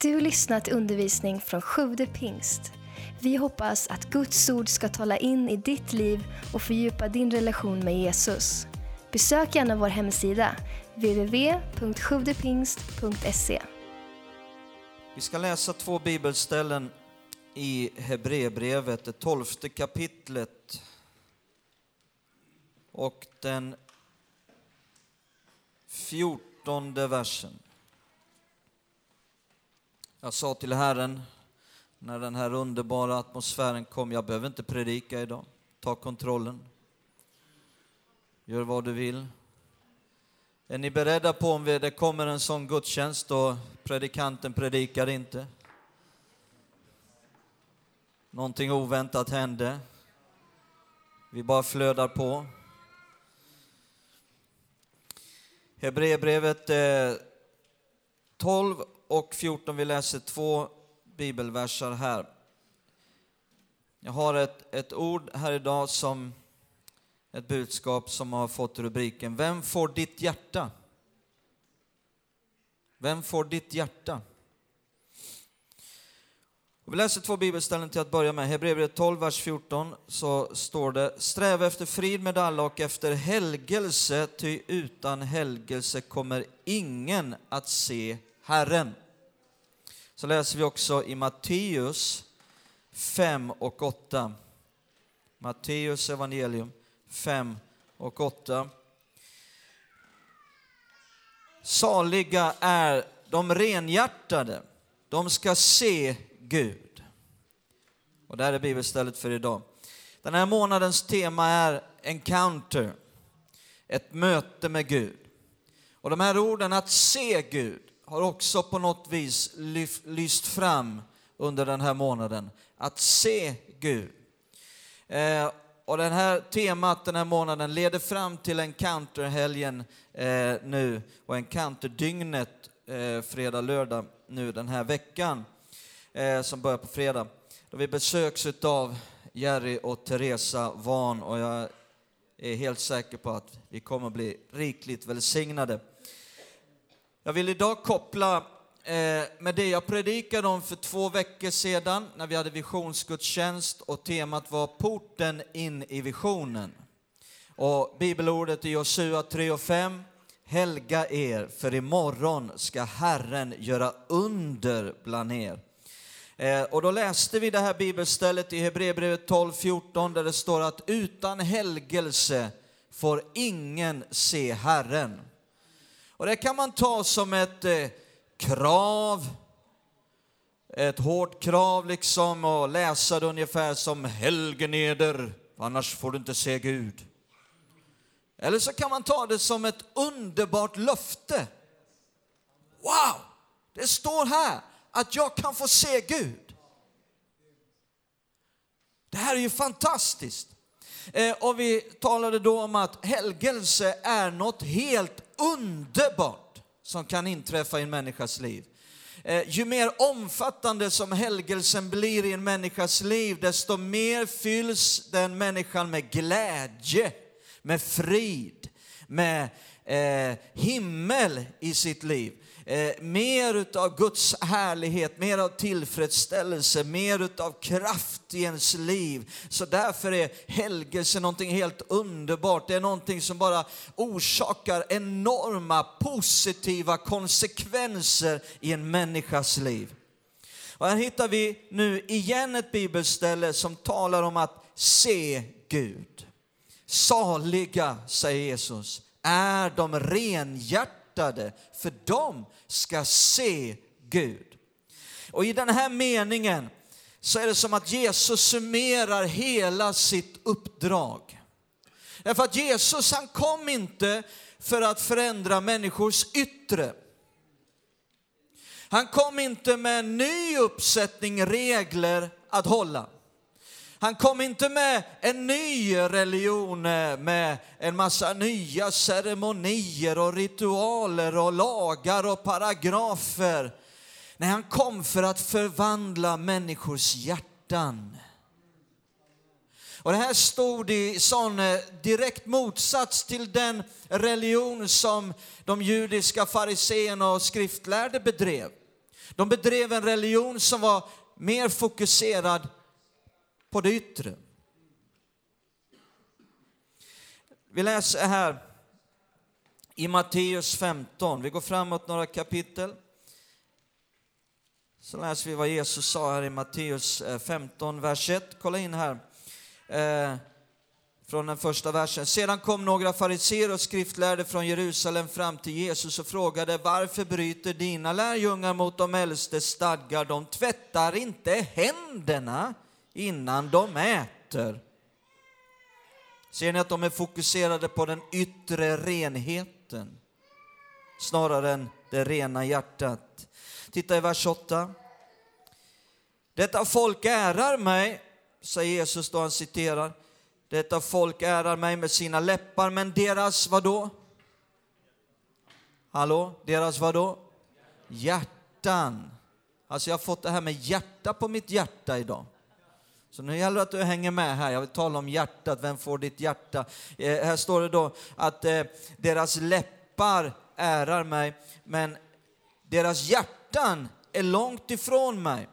Du har lyssnat till undervisning från Sjude pingst. Vi hoppas att Guds ord ska tala in i ditt liv och fördjupa din relation med Jesus. Besök gärna vår hemsida, www.sjuvdepingst.se. Vi ska läsa två bibelställen i Hebreerbrevet, det tolfte kapitlet och den fjortonde versen. Jag sa till Herren när den här underbara atmosfären kom, jag behöver inte predika idag. Ta kontrollen. Gör vad du vill. Är ni beredda på om det kommer en sån gudstjänst och predikanten predikar inte? Någonting oväntat hände. Vi bara flödar på. Hebreerbrevet eh, 12 och 14, vi läser två bibelversar här. Jag har ett, ett ord här idag som ett budskap som har fått rubriken Vem får ditt hjärta? Vem får ditt hjärta? Och vi läser två bibelställen till att börja med. Hebreerbrevet 12, vers 14, så står det Sträva efter frid med alla och efter helgelse, ty utan helgelse kommer ingen att se Herren. Så läser vi också i Matteus 5 och 8. Matteus evangelium 5 och 8. Saliga är de renhjärtade, de ska se Gud. Och här är bibelstället för idag. Den här månadens tema är encounter, ett möte med Gud. Och de här orden, att se Gud, har också på något vis lyst fram under den här månaden. Att se Gud. Eh, och det här temat den här månaden leder fram till encounterhelgen eh, nu och encounterdygnet eh, fredag, lördag nu den här veckan eh, som börjar på fredag. Då vi besöks av Jerry och Teresa Van och jag är helt säker på att vi kommer bli rikligt välsignade. Jag vill idag koppla eh, med det jag predikade om för två veckor sedan när vi hade visionsgudstjänst och temat var porten in i visionen. Och bibelordet i Josua 3 och 5 Helga er, för imorgon ska Herren göra under bland er. Eh, och då läste vi det här bibelstället i Hebreerbrevet 12.14 där det står att utan helgelse får ingen se Herren. Och det kan man ta som ett eh, krav, ett hårt krav liksom och läsa det ungefär som helgeneder, annars får du inte se Gud. Eller så kan man ta det som ett underbart löfte. Wow! Det står här att jag kan få se Gud. Det här är ju fantastiskt. Eh, och vi talade då om att helgelse är något helt underbart som kan inträffa i en människas liv. Eh, ju mer omfattande som helgelsen blir i en människas liv, desto mer fylls den människan med glädje, med frid, med eh, himmel i sitt liv eh, mer utav Guds härlighet, mer av tillfredsställelse, mer utav kraft i ens liv. Så därför är helgelse någonting helt underbart. Det är någonting som bara orsakar enorma positiva konsekvenser i en människas liv. Och här hittar vi nu igen ett bibelställe som talar om att se Gud. Saliga, säger Jesus, är de renhjärtade, för de ska se Gud. Och i den här meningen så är det som att Jesus summerar hela sitt uppdrag. Därför att Jesus han kom inte för att förändra människors yttre. Han kom inte med en ny uppsättning regler att hålla. Han kom inte med en ny religion eh, med en massa nya ceremonier och ritualer och lagar och paragrafer. Nej, han kom för att förvandla människors hjärtan. Och det här stod i sån eh, direkt motsats till den religion som de judiska fariseerna och skriftlärde bedrev. De bedrev en religion som var mer fokuserad på det yttre. Vi läser här i Matteus 15. Vi går framåt några kapitel. Så läser vi vad Jesus sa här i Matteus eh, 15, vers 1. Kolla in här. Eh, från den första versen. Sedan kom några fariseer och skriftlärde från Jerusalem fram till Jesus och frågade varför bryter dina lärjungar mot de äldstes stadgar? De tvättar inte händerna innan de äter. Ser ni att de är fokuserade på den yttre renheten snarare än det rena hjärtat? Titta i vers 8. Detta folk ärar mig, säger Jesus då han citerar. Detta folk ärar mig med sina läppar, men deras vad då? Hallå? Deras vadå? Hjärtan. Alltså jag har fått det här med hjärta på mitt hjärta idag. Så nu gäller det att du hänger med här. Jag vill tala om hjärtat. Vem får ditt hjärta? Eh, här står det då att eh, deras läppar ärar mig, men deras hjärtan är långt ifrån mig.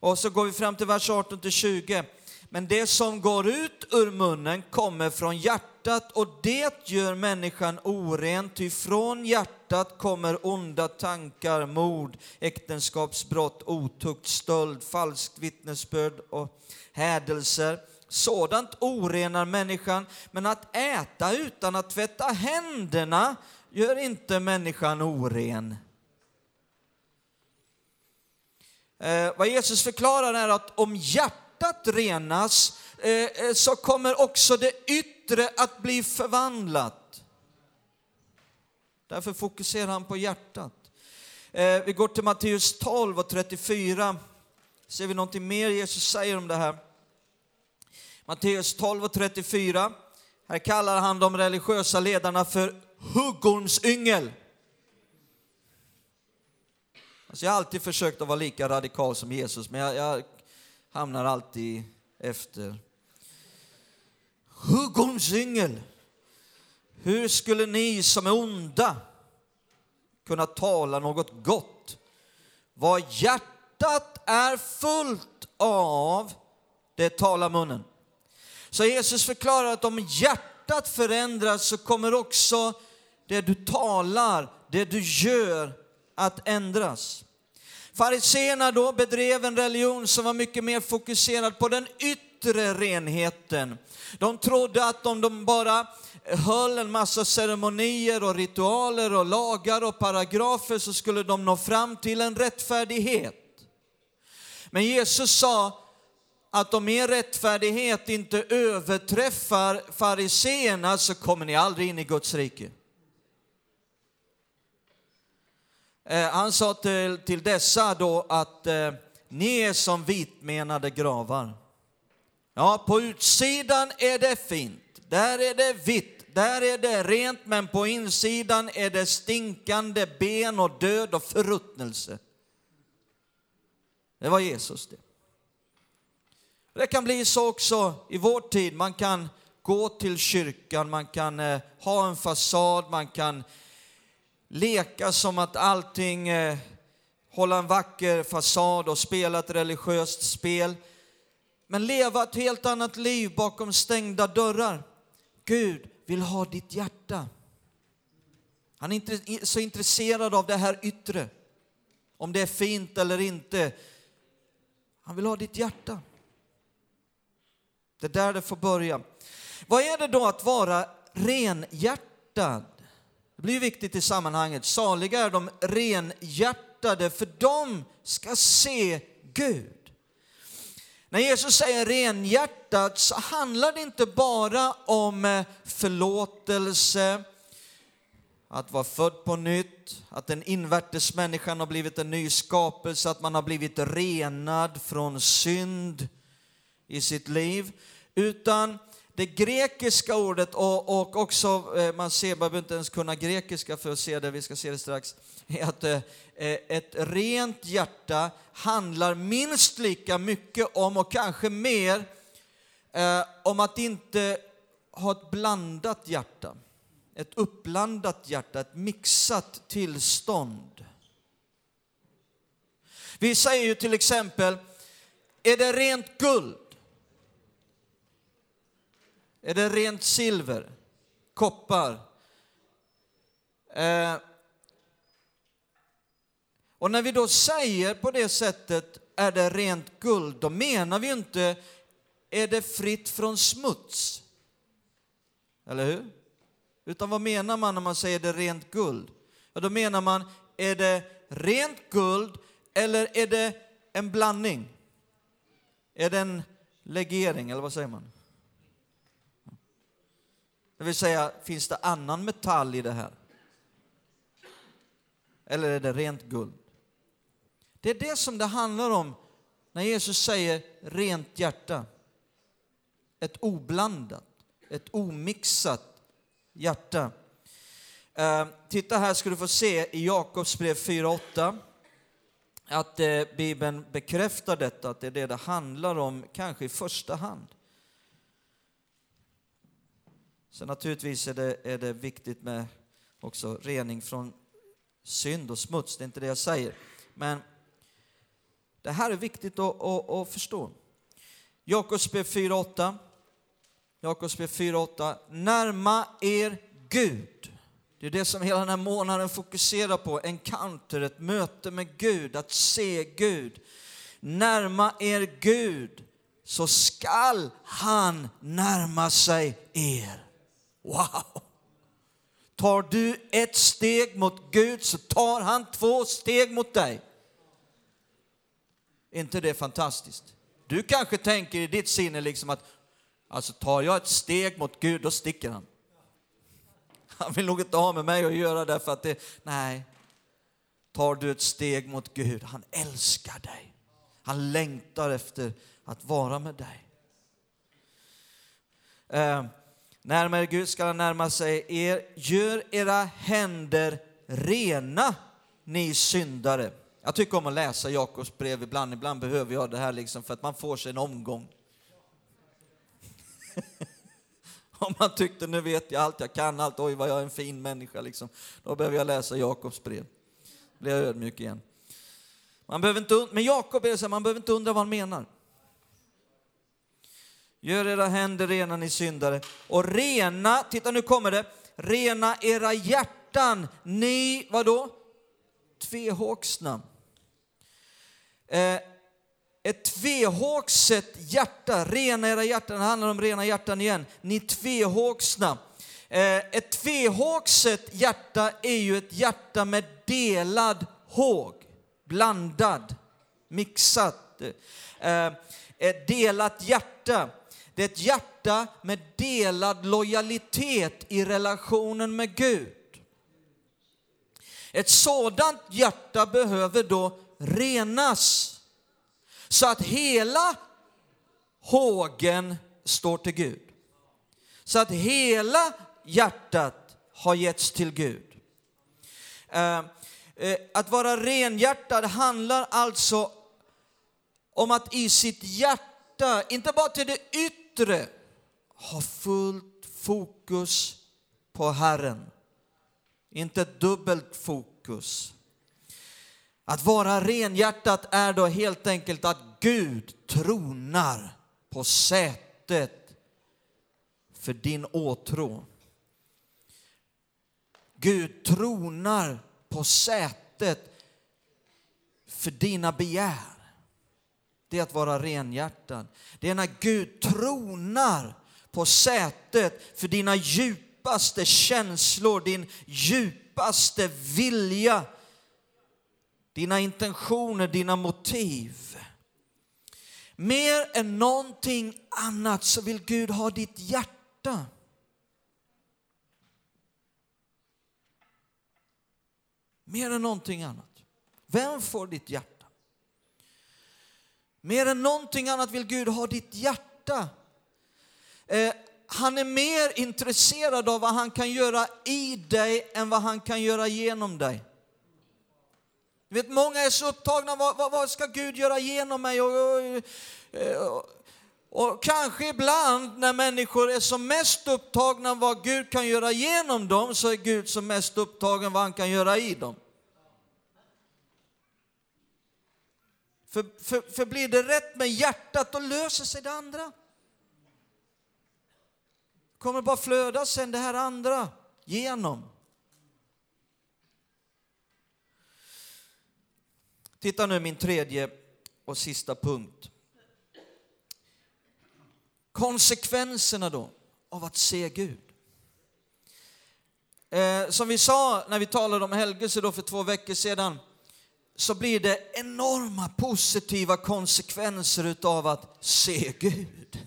Och så går vi fram till vers 18 till 20. Men det som går ut ur munnen kommer från hjärtat och det gör människan oren, ty från hjärtat kommer onda tankar, mord, äktenskapsbrott, otukt, stöld, falskt vittnesbörd och hädelser. Sådant orenar människan, men att äta utan att tvätta händerna gör inte människan oren. Eh, vad Jesus förklarar är att om hjärtat renas eh, eh så kommer också det yttre att bli förvandlat. Därför fokuserar han på hjärtat. Eh, vi går till Matteus 12 och 34. Ser vi någonting mer Jesus säger om det här? Matteus 12 och 34. Här kallar han de religiösa ledarna för huggormsyngel. Alltså jag har alltid försökt att vara lika radikal som Jesus, men jag, jag hamnar alltid efter. Huggormsyngel! Hur skulle ni som är onda kunna tala något gott? Vad hjärtat är fullt av, det talar munnen. Så Jesus förklarar att om hjärtat förändras så kommer också det du talar, det du gör att ändras. Fariséerna då bedrev en religion som var mycket mer fokuserad på den yttre renheten. De trodde att om de bara höll en massa ceremonier och ritualer och lagar och paragrafer så skulle de nå fram till en rättfärdighet. Men Jesus sa att om er rättfärdighet inte överträffar fariseerna så kommer ni aldrig in i Guds rike. Eh, han sa till, till dessa då att eh, ni är som vitmenade gravar. Ja, på utsidan är det fint, där är det vitt, där är det rent, men på insidan är det stinkande ben och död och förruttnelse. Det var Jesus det. Det kan bli så också i vår tid. Man kan gå till kyrkan, man kan eh, ha en fasad, man kan leka som att allting, eh, hålla en vacker fasad och spela ett religiöst spel. Men leva ett helt annat liv bakom stängda dörrar. Gud vill ha ditt hjärta. Han är inte så intresserad av det här yttre, om det är fint eller inte. Han vill ha ditt hjärta. Det är där det får börja. Vad är det då att vara renhjärtad? Det blir viktigt i sammanhanget. Saliga är de renhjärtade, för de ska se Gud. När Jesus säger renhjärtat så handlar det inte bara om eh, förlåtelse, att vara född på nytt, att den invärtes människan har blivit en ny skapelse, att man har blivit renad från synd i sitt liv, utan det grekiska ordet och, och också, eh, man ser, man behöver inte ens kunna grekiska för att se det, vi ska se det strax, är att eh, eh, ett rent hjärta handlar minst lika mycket om, och kanske mer, om att inte ha ett blandat hjärta. Ett uppblandat hjärta, ett mixat tillstånd. Vi säger ju till exempel, är det rent guld? Är det rent silver? Koppar? Eh, och när vi då säger på det sättet, är det rent guld, då menar vi inte, är det fritt från smuts? Eller hur? Utan vad menar man när man säger det rent guld? Ja, då menar man, är det rent guld eller är det en blandning? Är det en legering, eller vad säger man? Det vill säga, finns det annan metall i det här? Eller är det rent guld? Det är det som det handlar om när Jesus säger rent hjärta. Ett oblandat, ett omixat hjärta. Eh, titta här ska du få se i Jakobs brev 4.8 att eh, Bibeln bekräftar detta, att det är det det handlar om, kanske i första hand. Så naturligtvis är det, är det viktigt med också rening från synd och smuts, det är inte det jag säger. Men det här är viktigt att, att, att förstå. Jakobsbrev 4.8. Jakobsbrev 4.8. Närma er Gud. Det är det som hela den här månaden fokuserar på. En kanter, ett möte med Gud, att se Gud. Närma er Gud så skall han närma sig er. Wow! Tar du ett steg mot Gud så tar han två steg mot dig. Är inte det fantastiskt? Du kanske tänker i ditt sinne liksom att alltså tar jag ett steg mot Gud, då sticker han. Han vill nog inte ha med mig att göra därför att det, nej. Tar du ett steg mot Gud, han älskar dig. Han längtar efter att vara med dig. Eh, närmare Gud ska han närma sig er. Gör era händer rena, ni syndare. Jag tycker om att läsa Jakobs brev ibland. Ibland behöver jag det här liksom för att man får sig en omgång. om man tyckte nu vet jag allt, jag kan allt, oj vad jag är en fin människa liksom. Då behöver jag läsa Jakobs brev. Då blir jag ödmjuk igen. Man behöver inte, men Jakob är det så här, man behöver inte undra vad han menar. Gör era händer rena ni syndare och rena, titta nu kommer det, rena era hjärtan ni, vadå? Tvehågsna. Eh, ett tvehågset hjärta, rena era hjärtan, det handlar om rena hjärtan igen. Ni tvehågsna. Eh, ett tvehågset hjärta är ju ett hjärta med delad håg, blandad, mixat. Eh, ett delat hjärta. Det är ett hjärta med delad lojalitet i relationen med Gud. Ett sådant hjärta behöver då renas så att hela hågen står till Gud. Så att hela hjärtat har getts till Gud. Eh, eh, att vara renhjärtad handlar alltså om att i sitt hjärta, inte bara till det yttre yttre, ha fullt fokus på Herren. Inte dubbelt fokus. Att vara renhjärtat är då helt enkelt att Gud tronar på sätet för din åtrå. Gud tronar på sätet för dina begär. Det är att vara renhjärtad. Det är när Gud tronar på sätet för dina djupaste känslor, din djupaste vilja dina intentioner, dina motiv. Mer än någonting annat så vill Gud ha ditt hjärta. Mer än någonting annat. Vem får ditt hjärta? Mer än någonting annat vill Gud ha ditt hjärta. Eh, han är mer intresserad av vad han kan göra i dig än vad han kan göra genom dig. Du vet, många är så upptagna, vad, vad, vad ska Gud göra genom mig? Och, och, och, och, kanske ibland när människor är som mest upptagna vad Gud kan göra genom dem, så är Gud som mest upptagen vad han kan göra i dem. För, för, för blir det rätt med hjärtat, då löser sig det andra. kommer bara flöda sen det här andra genom. Titta nu min tredje och sista punkt. Konsekvenserna då av att se Gud. Eh, som vi sa när vi talade om helgelse då för två veckor sedan, så blir det enorma positiva konsekvenser utav att se Gud.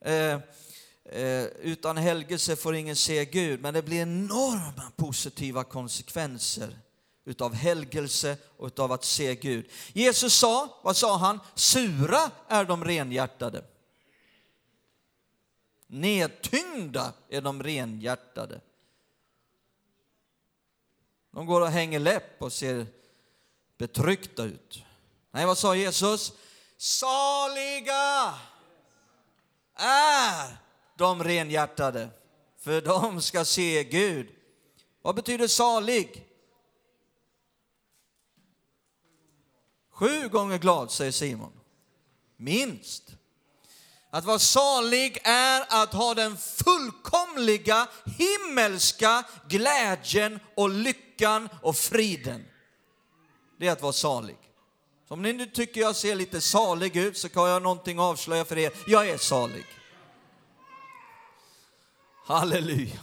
eh, eh, utan helgelse får ingen se Gud, men det blir enorma positiva konsekvenser utav helgelse och utav att se Gud. Jesus sa, vad sa han? Sura är de renhjärtade. Nedtyngda är de renhjärtade. De går och hänger läpp och ser betryckta ut. Nej, vad sa Jesus? Saliga är de renhjärtade, för de ska se Gud. Vad betyder salig? Sju gånger glad, säger Simon. Minst. Att vara salig är att ha den fullkomliga himmelska glädjen och lyckan och friden. Det är att vara salig. Så om ni nu tycker jag ser lite salig ut så kan jag någonting avslöja för er. Jag är salig. Halleluja.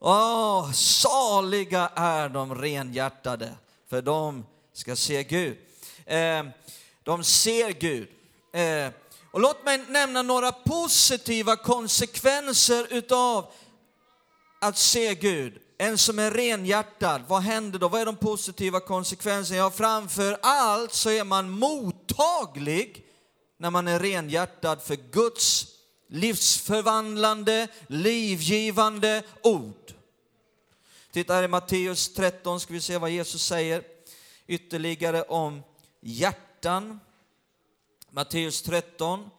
Åh, saliga är de renhjärtade, för de ska se Gud. Eh, de ser Gud. Eh, och låt mig nämna några positiva konsekvenser utav att se Gud. En som är renhjärtad, vad händer då? Vad är de positiva konsekvenserna? Ja, framför allt så är man mottaglig när man är renhjärtad för Guds livsförvandlande, livgivande ord. Titta här i Matteus 13 ska vi se vad Jesus säger ytterligare om hjärtan. Matteus 13,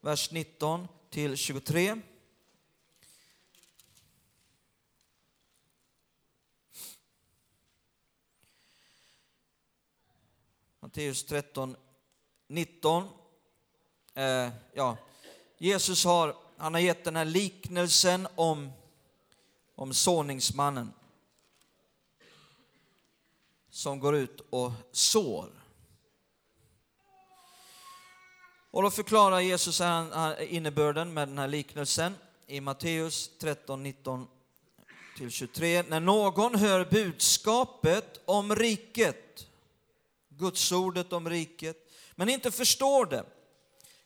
vers 19 till 23. Matteus 13, 19. Eh, ja, Jesus har, han har gett den här liknelsen om, om såningsmannen som går ut och sår. Och då förklarar Jesus innebörden med den här liknelsen i Matteus 13, 19 till 23. När någon hör budskapet om riket, Gudsordet om riket, men inte förstår det,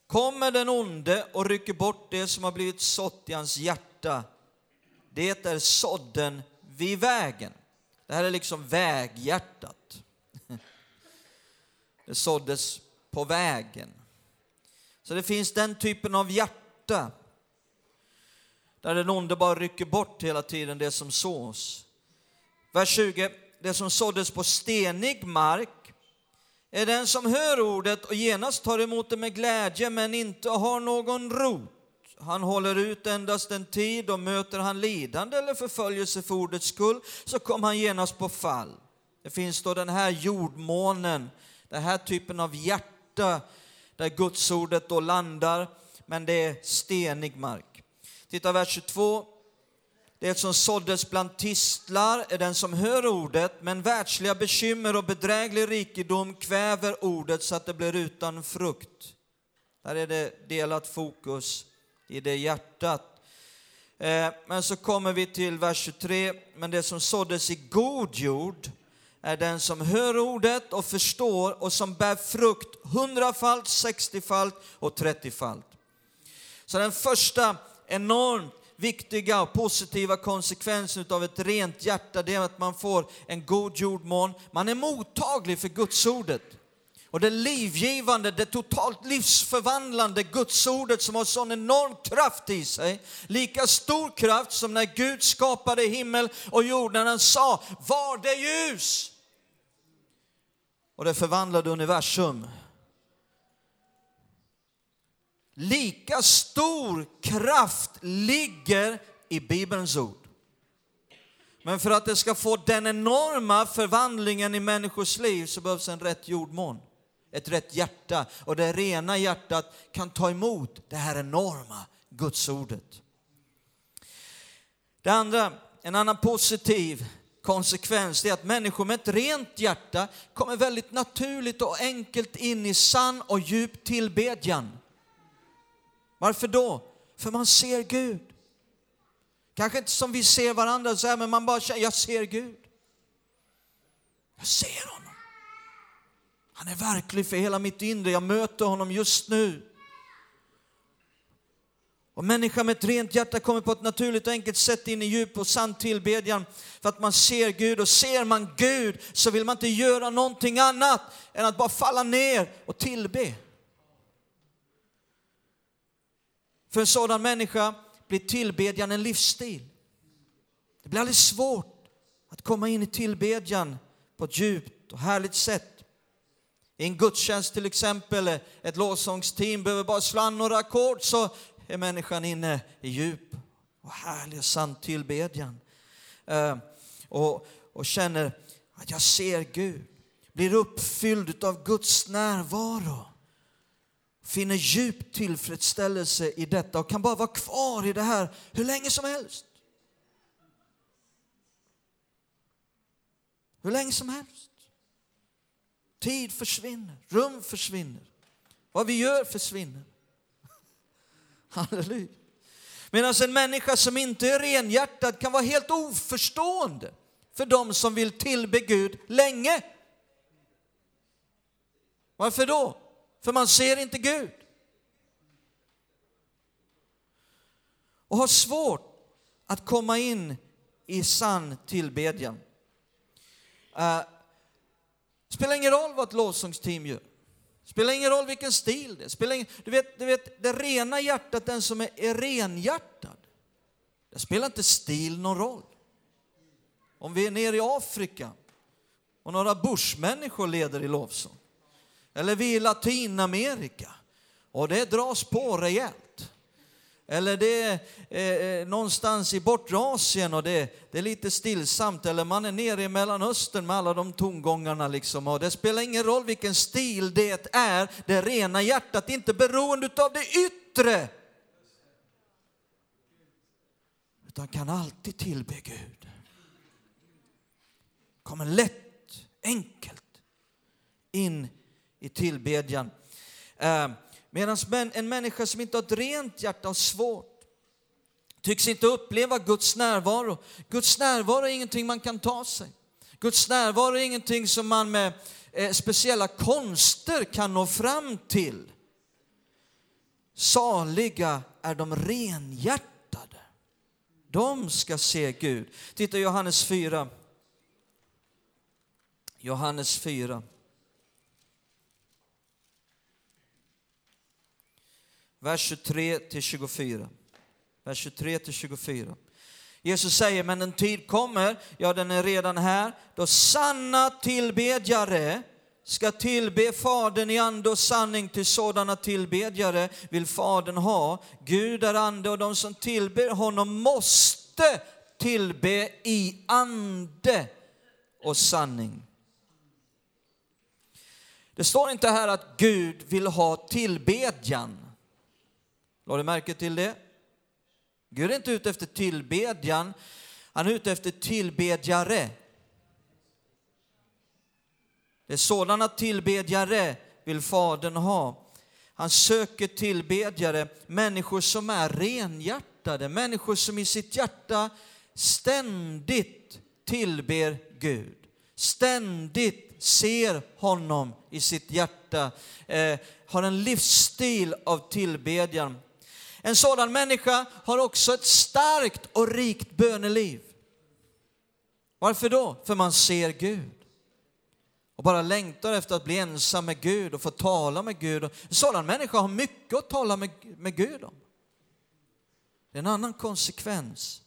kommer den onde och rycker bort det som har blivit sått i hans hjärta. Det är sådden vid vägen. Det här är liksom väghjärtat. Det såddes på vägen. Så det finns den typen av hjärta där den onde bara rycker bort hela tiden det som sås. Vers 20. Det som såddes på stenig mark är den som hör ordet och genast tar emot det med glädje men inte har någon rot. Han håller ut endast en tid och möter han lidande eller förföljelse för ordets skull så kommer han genast på fall. Det finns då den här jordmånen, den här typen av hjärta där gudsordet då landar, men det är stenig mark. Titta vers 22. Det som såddes bland tistlar är den som hör ordet, men världsliga bekymmer och bedräglig rikedom kväver ordet så att det blir utan frukt. Där är det delat fokus i det hjärtat. Eh, men så kommer vi till vers 23. Men det som såddes i god jord är den som hör ordet och förstår och som bär frukt hundrafalt, sextiofalt och trettiofalt. Så den första enormt viktiga och positiva konsekvensen av ett rent hjärta det är att man får en god jordmån. Man är mottaglig för gudsordet. Och det livgivande, det totalt livsförvandlande gudsordet som har sån enorm kraft i sig. Lika stor kraft som när Gud skapade himmel och jord, när han sa var det ljus. Och det förvandlade universum. Lika stor kraft ligger i Bibelns ord. Men för att det ska få den enorma förvandlingen i människors liv så behövs en rätt jordmån, ett rätt hjärta. Och det rena hjärtat kan ta emot det här enorma gudsordet. Det andra, en annan positiv konsekvens är att människor med ett rent hjärta kommer väldigt naturligt och enkelt in i sann och djup tillbedjan. Varför då? För man ser Gud. Kanske inte som vi ser varandra, så här, men man bara känner, jag ser Gud. Jag ser honom. Han är verklig för hela mitt inre. Jag möter honom just nu. Och människan med ett rent hjärta kommer på ett naturligt och enkelt sätt in i djup och sann tillbedjan för att man ser Gud. Och ser man Gud så vill man inte göra någonting annat än att bara falla ner och tillbe. För en sådan människa blir tillbedjan en livsstil. Det blir alldeles svårt att komma in i tillbedjan på ett djupt och härligt sätt. I en gudstjänst till exempel, ett lovsångsteam behöver bara slå an några ackord så är människan inne i djup och härlig och sann tillbedjan. Eh, och, och känner att jag ser Gud, blir uppfylld av Guds närvaro finner djup tillfredsställelse i detta och kan bara vara kvar i det här hur länge som helst. Hur länge som helst. Tid försvinner, rum försvinner, vad vi gör försvinner. Halleluja. Medan en människa som inte är renhjärtad kan vara helt oförstående för de som vill tillbe Gud länge. Varför då? För man ser inte Gud. Och har svårt att komma in i sann tillbedjan. Uh, spelar ingen roll vad ett lovsångsteam gör. Spelar ingen roll vilken stil det är. Spelar ingen, du, vet, du vet, det rena hjärtat, den som är, är renhjärtad, det spelar inte stil någon roll. Om vi är nere i Afrika och några bushmänniskor leder i lovsång, eller vi är i Latinamerika och det dras på rejält. Eller det är eh, eh någonstans i bortre Asien och det, det, är lite stillsamt. Eller man är nere i Mellanöstern med alla de tongångarna. Liksom. Och det spelar ingen roll vilken stil det är, det rena hjärtat är inte beroende av det yttre. Utan kan alltid tillbe Gud. Kommer lätt, enkelt in i tillbedjan. Eh, Medan en människa som inte har ett rent hjärta har svårt tycks inte uppleva Guds närvaro. Guds närvaro är ingenting man kan ta sig. Guds närvaro är ingenting som man med eh, speciella konster kan nå fram till. Saliga är de renhjärtade. De ska se Gud. Titta Johannes 4. Johannes 4. Vers 23 till 24. Vers 23 till 24. Jesus säger, men en tid kommer, ja den är redan här, då sanna tillbedjare ska tillbe Fadern i ande och sanning, till sådana tillbedjare vill Fadern ha. Gud är ande och de som tillber honom måste tillbe i ande och sanning. Det står inte här att Gud vill ha tillbedjan. Lade du märke till det? Gud är inte ute efter tillbedjan, han är ute efter tillbedjare. Det är sådana tillbedjare vill Fadern ha. Han söker tillbedjare, människor som är renhjärtade, människor som i sitt hjärta ständigt tillber Gud. Ständigt ser honom i sitt hjärta, eh, har en livsstil av tillbedjan. En sådan människa har också ett starkt och rikt böneliv. Varför då? För man ser Gud och bara längtar efter att bli ensam med Gud och få tala med Gud. En sådan människa har mycket att tala med, med Gud om. Det är en annan konsekvens.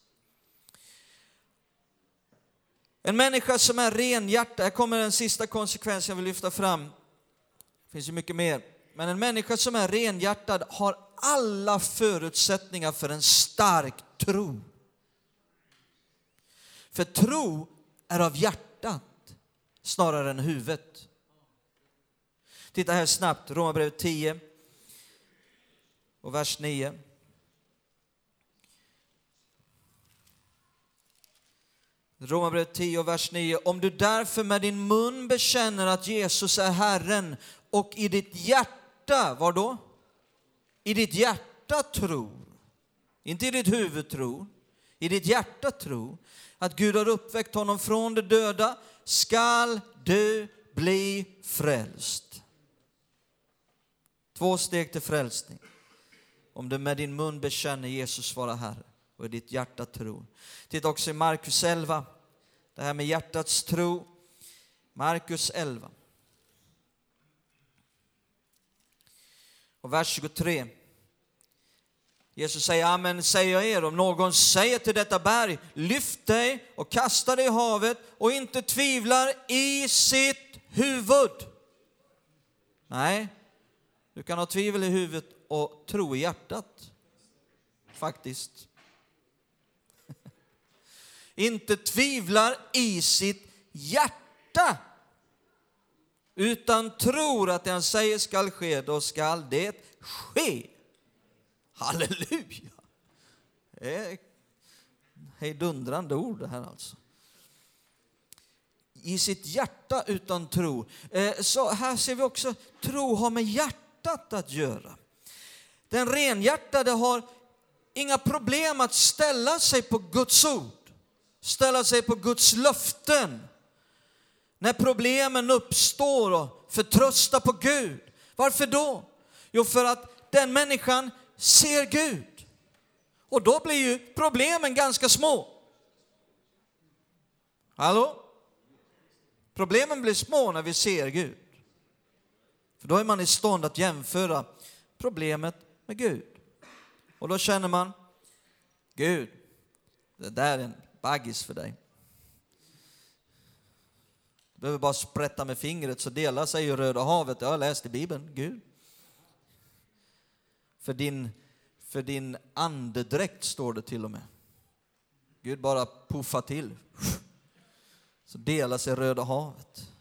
En människa som är renhjärtad, här kommer den sista konsekvensen jag vill lyfta fram. Det finns ju mycket mer. Men en människa som är renhjärtad har alla förutsättningar för en stark tro. För tro är av hjärtat snarare än huvudet. Titta här snabbt, Romarbrevet 10 och vers 9. Romarbrevet 10 och vers 9. Om du därför med din mun bekänner att Jesus är Herren och i ditt hjärta, var då? I ditt hjärta tror, inte i ditt huvud tror, i ditt hjärta tror att Gud har uppväckt honom från de döda skall du bli frälst. Två steg till frälsning. Om du med din mun bekänner Jesus vara Herre och i ditt hjärta tror. Titta också i Markus 11, det här med hjärtats tro. Markus 11. Och vers 23. Jesus säger, amen säger jag er, om någon säger till detta berg, lyft dig och kasta dig i havet och inte tvivlar i sitt huvud. Nej, du kan ha tvivel i huvudet och tro i hjärtat. Faktiskt. inte tvivlar i sitt hjärta utan tror att det han säger skall ske, då skall det ske. Halleluja! Det är hejdundrande ord det här alltså. I sitt hjärta utan tro. Eh, så här ser vi också, tro har med hjärtat att göra. Den renhjärtade har inga problem att ställa sig på Guds ord, ställa sig på Guds löften. När problemen uppstår och förtrösta på Gud. Varför då? Jo, för att den människan ser Gud. Och då blir ju problemen ganska små. Hallå? Problemen blir små när vi ser Gud. För då är man i stånd att jämföra problemet med Gud. Och då känner man, Gud, det där är en baggis för dig. Du behöver bara sprätta med fingret så delar sig ju Röda havet. Det har jag läst i Bibeln, Gud. För din, för din andedräkt står det till och med. Gud bara puffar till. Så delar sig Röda havet.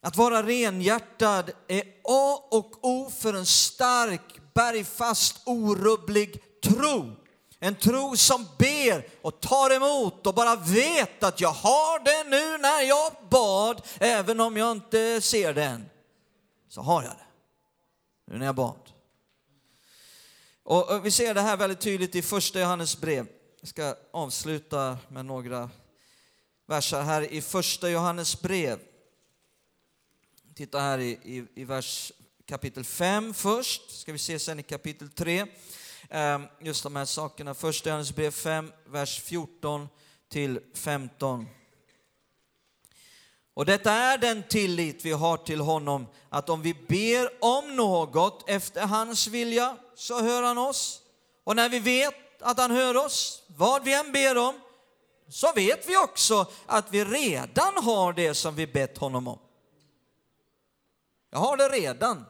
Att vara renhjärtad är A och O för en stark, bergfast, orubblig tro. En tro som ber och tar emot och bara vet att jag har det nu när jag bad, även om jag inte ser det än så har jag det. Nu när jag bad. Och vi ser det här väldigt tydligt i första Johannes brev. Jag ska avsluta med några verser här i första Johannes brev. Titta här i, i, i vers kapitel 5 först, ska vi se sen i kapitel 3. Ehm, just de här sakerna. Första Johannes brev 5, vers 14 till 15. Och detta är den tillit vi har till honom, att om vi ber om något efter hans vilja så hör han oss. Och när vi vet att han hör oss, vad vi än ber om, så vet vi också att vi redan har det som vi bett honom om. Jag har det redan.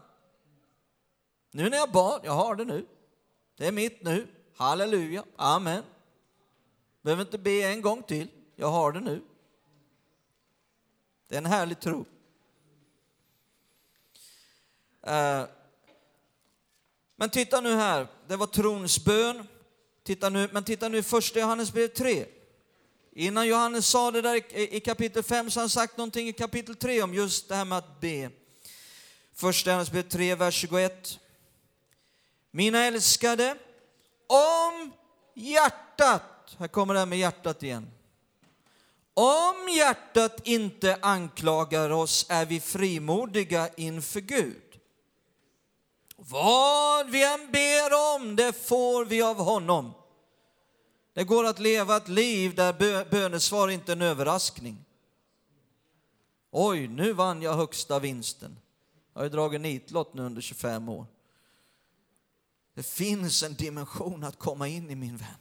Nu när jag bad, jag har det nu. Det är mitt nu. Halleluja, amen. Behöver inte be en gång till, jag har det nu. Det är en härlig tro. Eh, men titta nu här, det var trons bön. Titta nu, men titta nu i första Johannesbrev 3. Innan Johannes sa det där i kapitel 5 så har han sagt någonting i kapitel 3 om just det här med att be. Första Johannesbrev 3, vers 21. Mina älskade, om hjärtat, här kommer det här med hjärtat igen. Om hjärtat inte anklagar oss är vi frimodiga inför Gud. Vad vi än ber om, det får vi av honom. Det går att leva ett liv där bönesvar inte är en överraskning. Oj, nu vann jag högsta vinsten. Jag har ju dragit nitlott nu under 25 år. Det finns en dimension att komma in i min vän.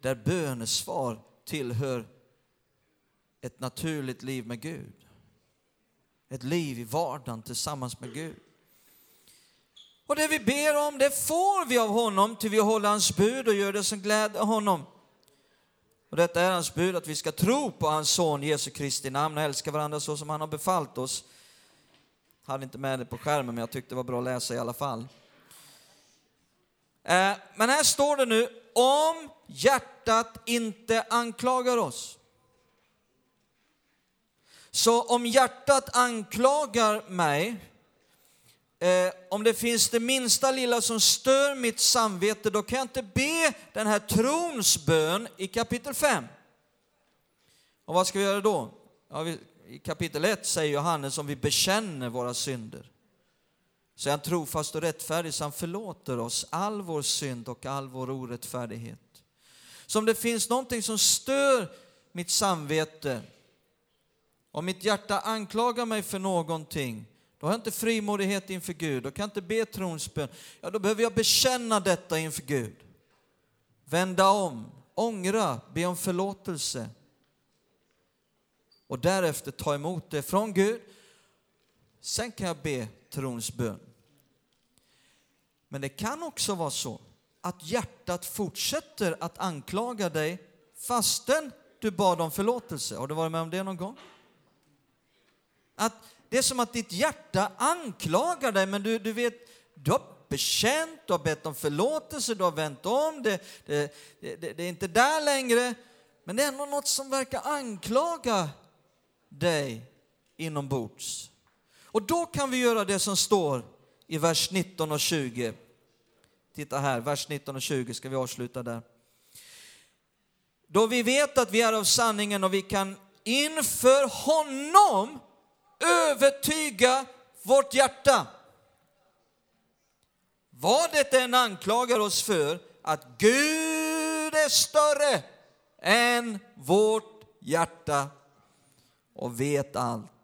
Där bönesvar tillhör ett naturligt liv med Gud. Ett liv i vardagen tillsammans med Gud. Och det vi ber om, det får vi av honom, till vi håller hans bud och gör det som gläder honom. Och detta är hans bud, att vi ska tro på hans son Jesu Kristi namn och älska varandra så som han har befallt oss. Jag hade inte med det på skärmen, men jag tyckte det var bra att läsa i alla fall. Eh, men här står det nu, om hjärtat inte anklagar oss. Så om hjärtat anklagar mig, eh, om det finns det minsta lilla som stör mitt samvete, då kan jag inte be den här trons bön i kapitel 5. Och vad ska vi göra då? Ja, vi, I kapitel 1 säger Johannes om vi bekänner våra synder. Så är han trofast och rättfärdig så han förlåter oss all vår synd och all vår orättfärdighet. Så om det finns någonting som stör mitt samvete, om mitt hjärta anklagar mig för någonting, då har jag inte frimodighet inför Gud, då kan jag inte be trons bön. Ja, då behöver jag bekänna detta inför Gud. Vända om, ångra, be om förlåtelse. Och därefter ta emot det från Gud. Sen kan jag be trons bön. Men det kan också vara så att hjärtat fortsätter att anklaga dig fastän du bad om förlåtelse. Har du varit med om det någon gång? Att det är som att ditt hjärta anklagar dig, men du, du vet, du har bekänt, du har bett om förlåtelse, du har vänt om, det, det, det, det är inte där längre. Men det är ändå något som verkar anklaga dig inombords. Och då kan vi göra det som står i vers 19 och 20. Titta här, vers 19 och 20 ska vi avsluta där. Då vi vet att vi är av sanningen och vi kan inför honom övertyga vårt hjärta. Vad det än anklagar oss för, att Gud är större än vårt hjärta och vet allt.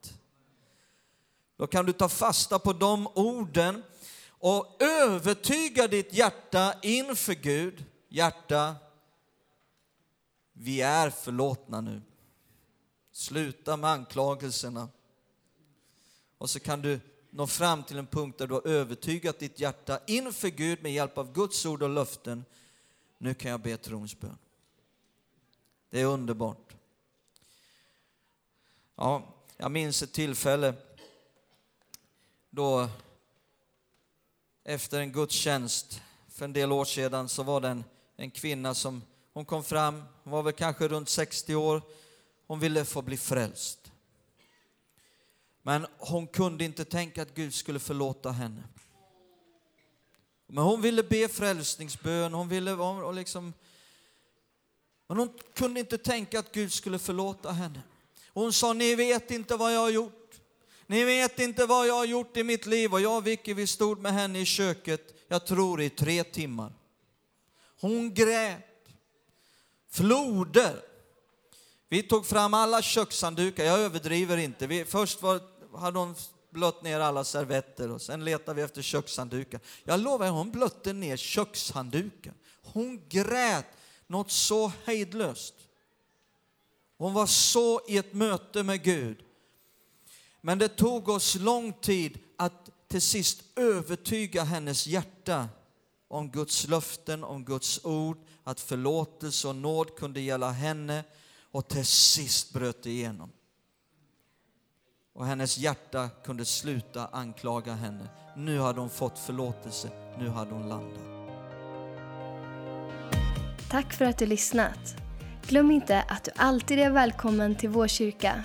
Då kan du ta fasta på de orden och övertyga ditt hjärta inför Gud. Hjärta, vi är förlåtna nu. Sluta med anklagelserna. Och så kan du nå fram till en punkt där du har övertygat ditt hjärta inför Gud med hjälp av Guds ord och löften. Nu kan jag be trons bön. Det är underbart. Ja, jag minns ett tillfälle då efter en gudstjänst för en del år sedan så var det en, en kvinna som hon kom fram, hon var väl kanske runt 60 år, hon ville få bli frälst. Men hon kunde inte tänka att Gud skulle förlåta henne. Men hon ville be frälsningsbön, hon ville och liksom men hon kunde inte tänka att Gud skulle förlåta henne. Hon sa, ni vet inte vad jag har gjort. Ni vet inte vad jag har gjort i mitt liv och jag och Vicky vi stod med henne i köket, jag tror i tre timmar. Hon grät. Floder. Vi tog fram alla kökshanddukar, jag överdriver inte. Vi, först var, hade hon blött ner alla servetter och sen letade vi efter kökshanddukar. Jag lovar, hon blötte ner kökshandduken. Hon grät något så hejdlöst. Hon var så i ett möte med Gud. Men det tog oss lång tid att till sist övertyga hennes hjärta om Guds löften, om Guds ord, att förlåtelse och nåd kunde gälla henne och till sist bröt det igenom. Och hennes hjärta kunde sluta anklaga henne. Nu hade hon fått förlåtelse, nu hade hon landat. Tack för att du lyssnat. Glöm inte att du alltid är välkommen till vår kyrka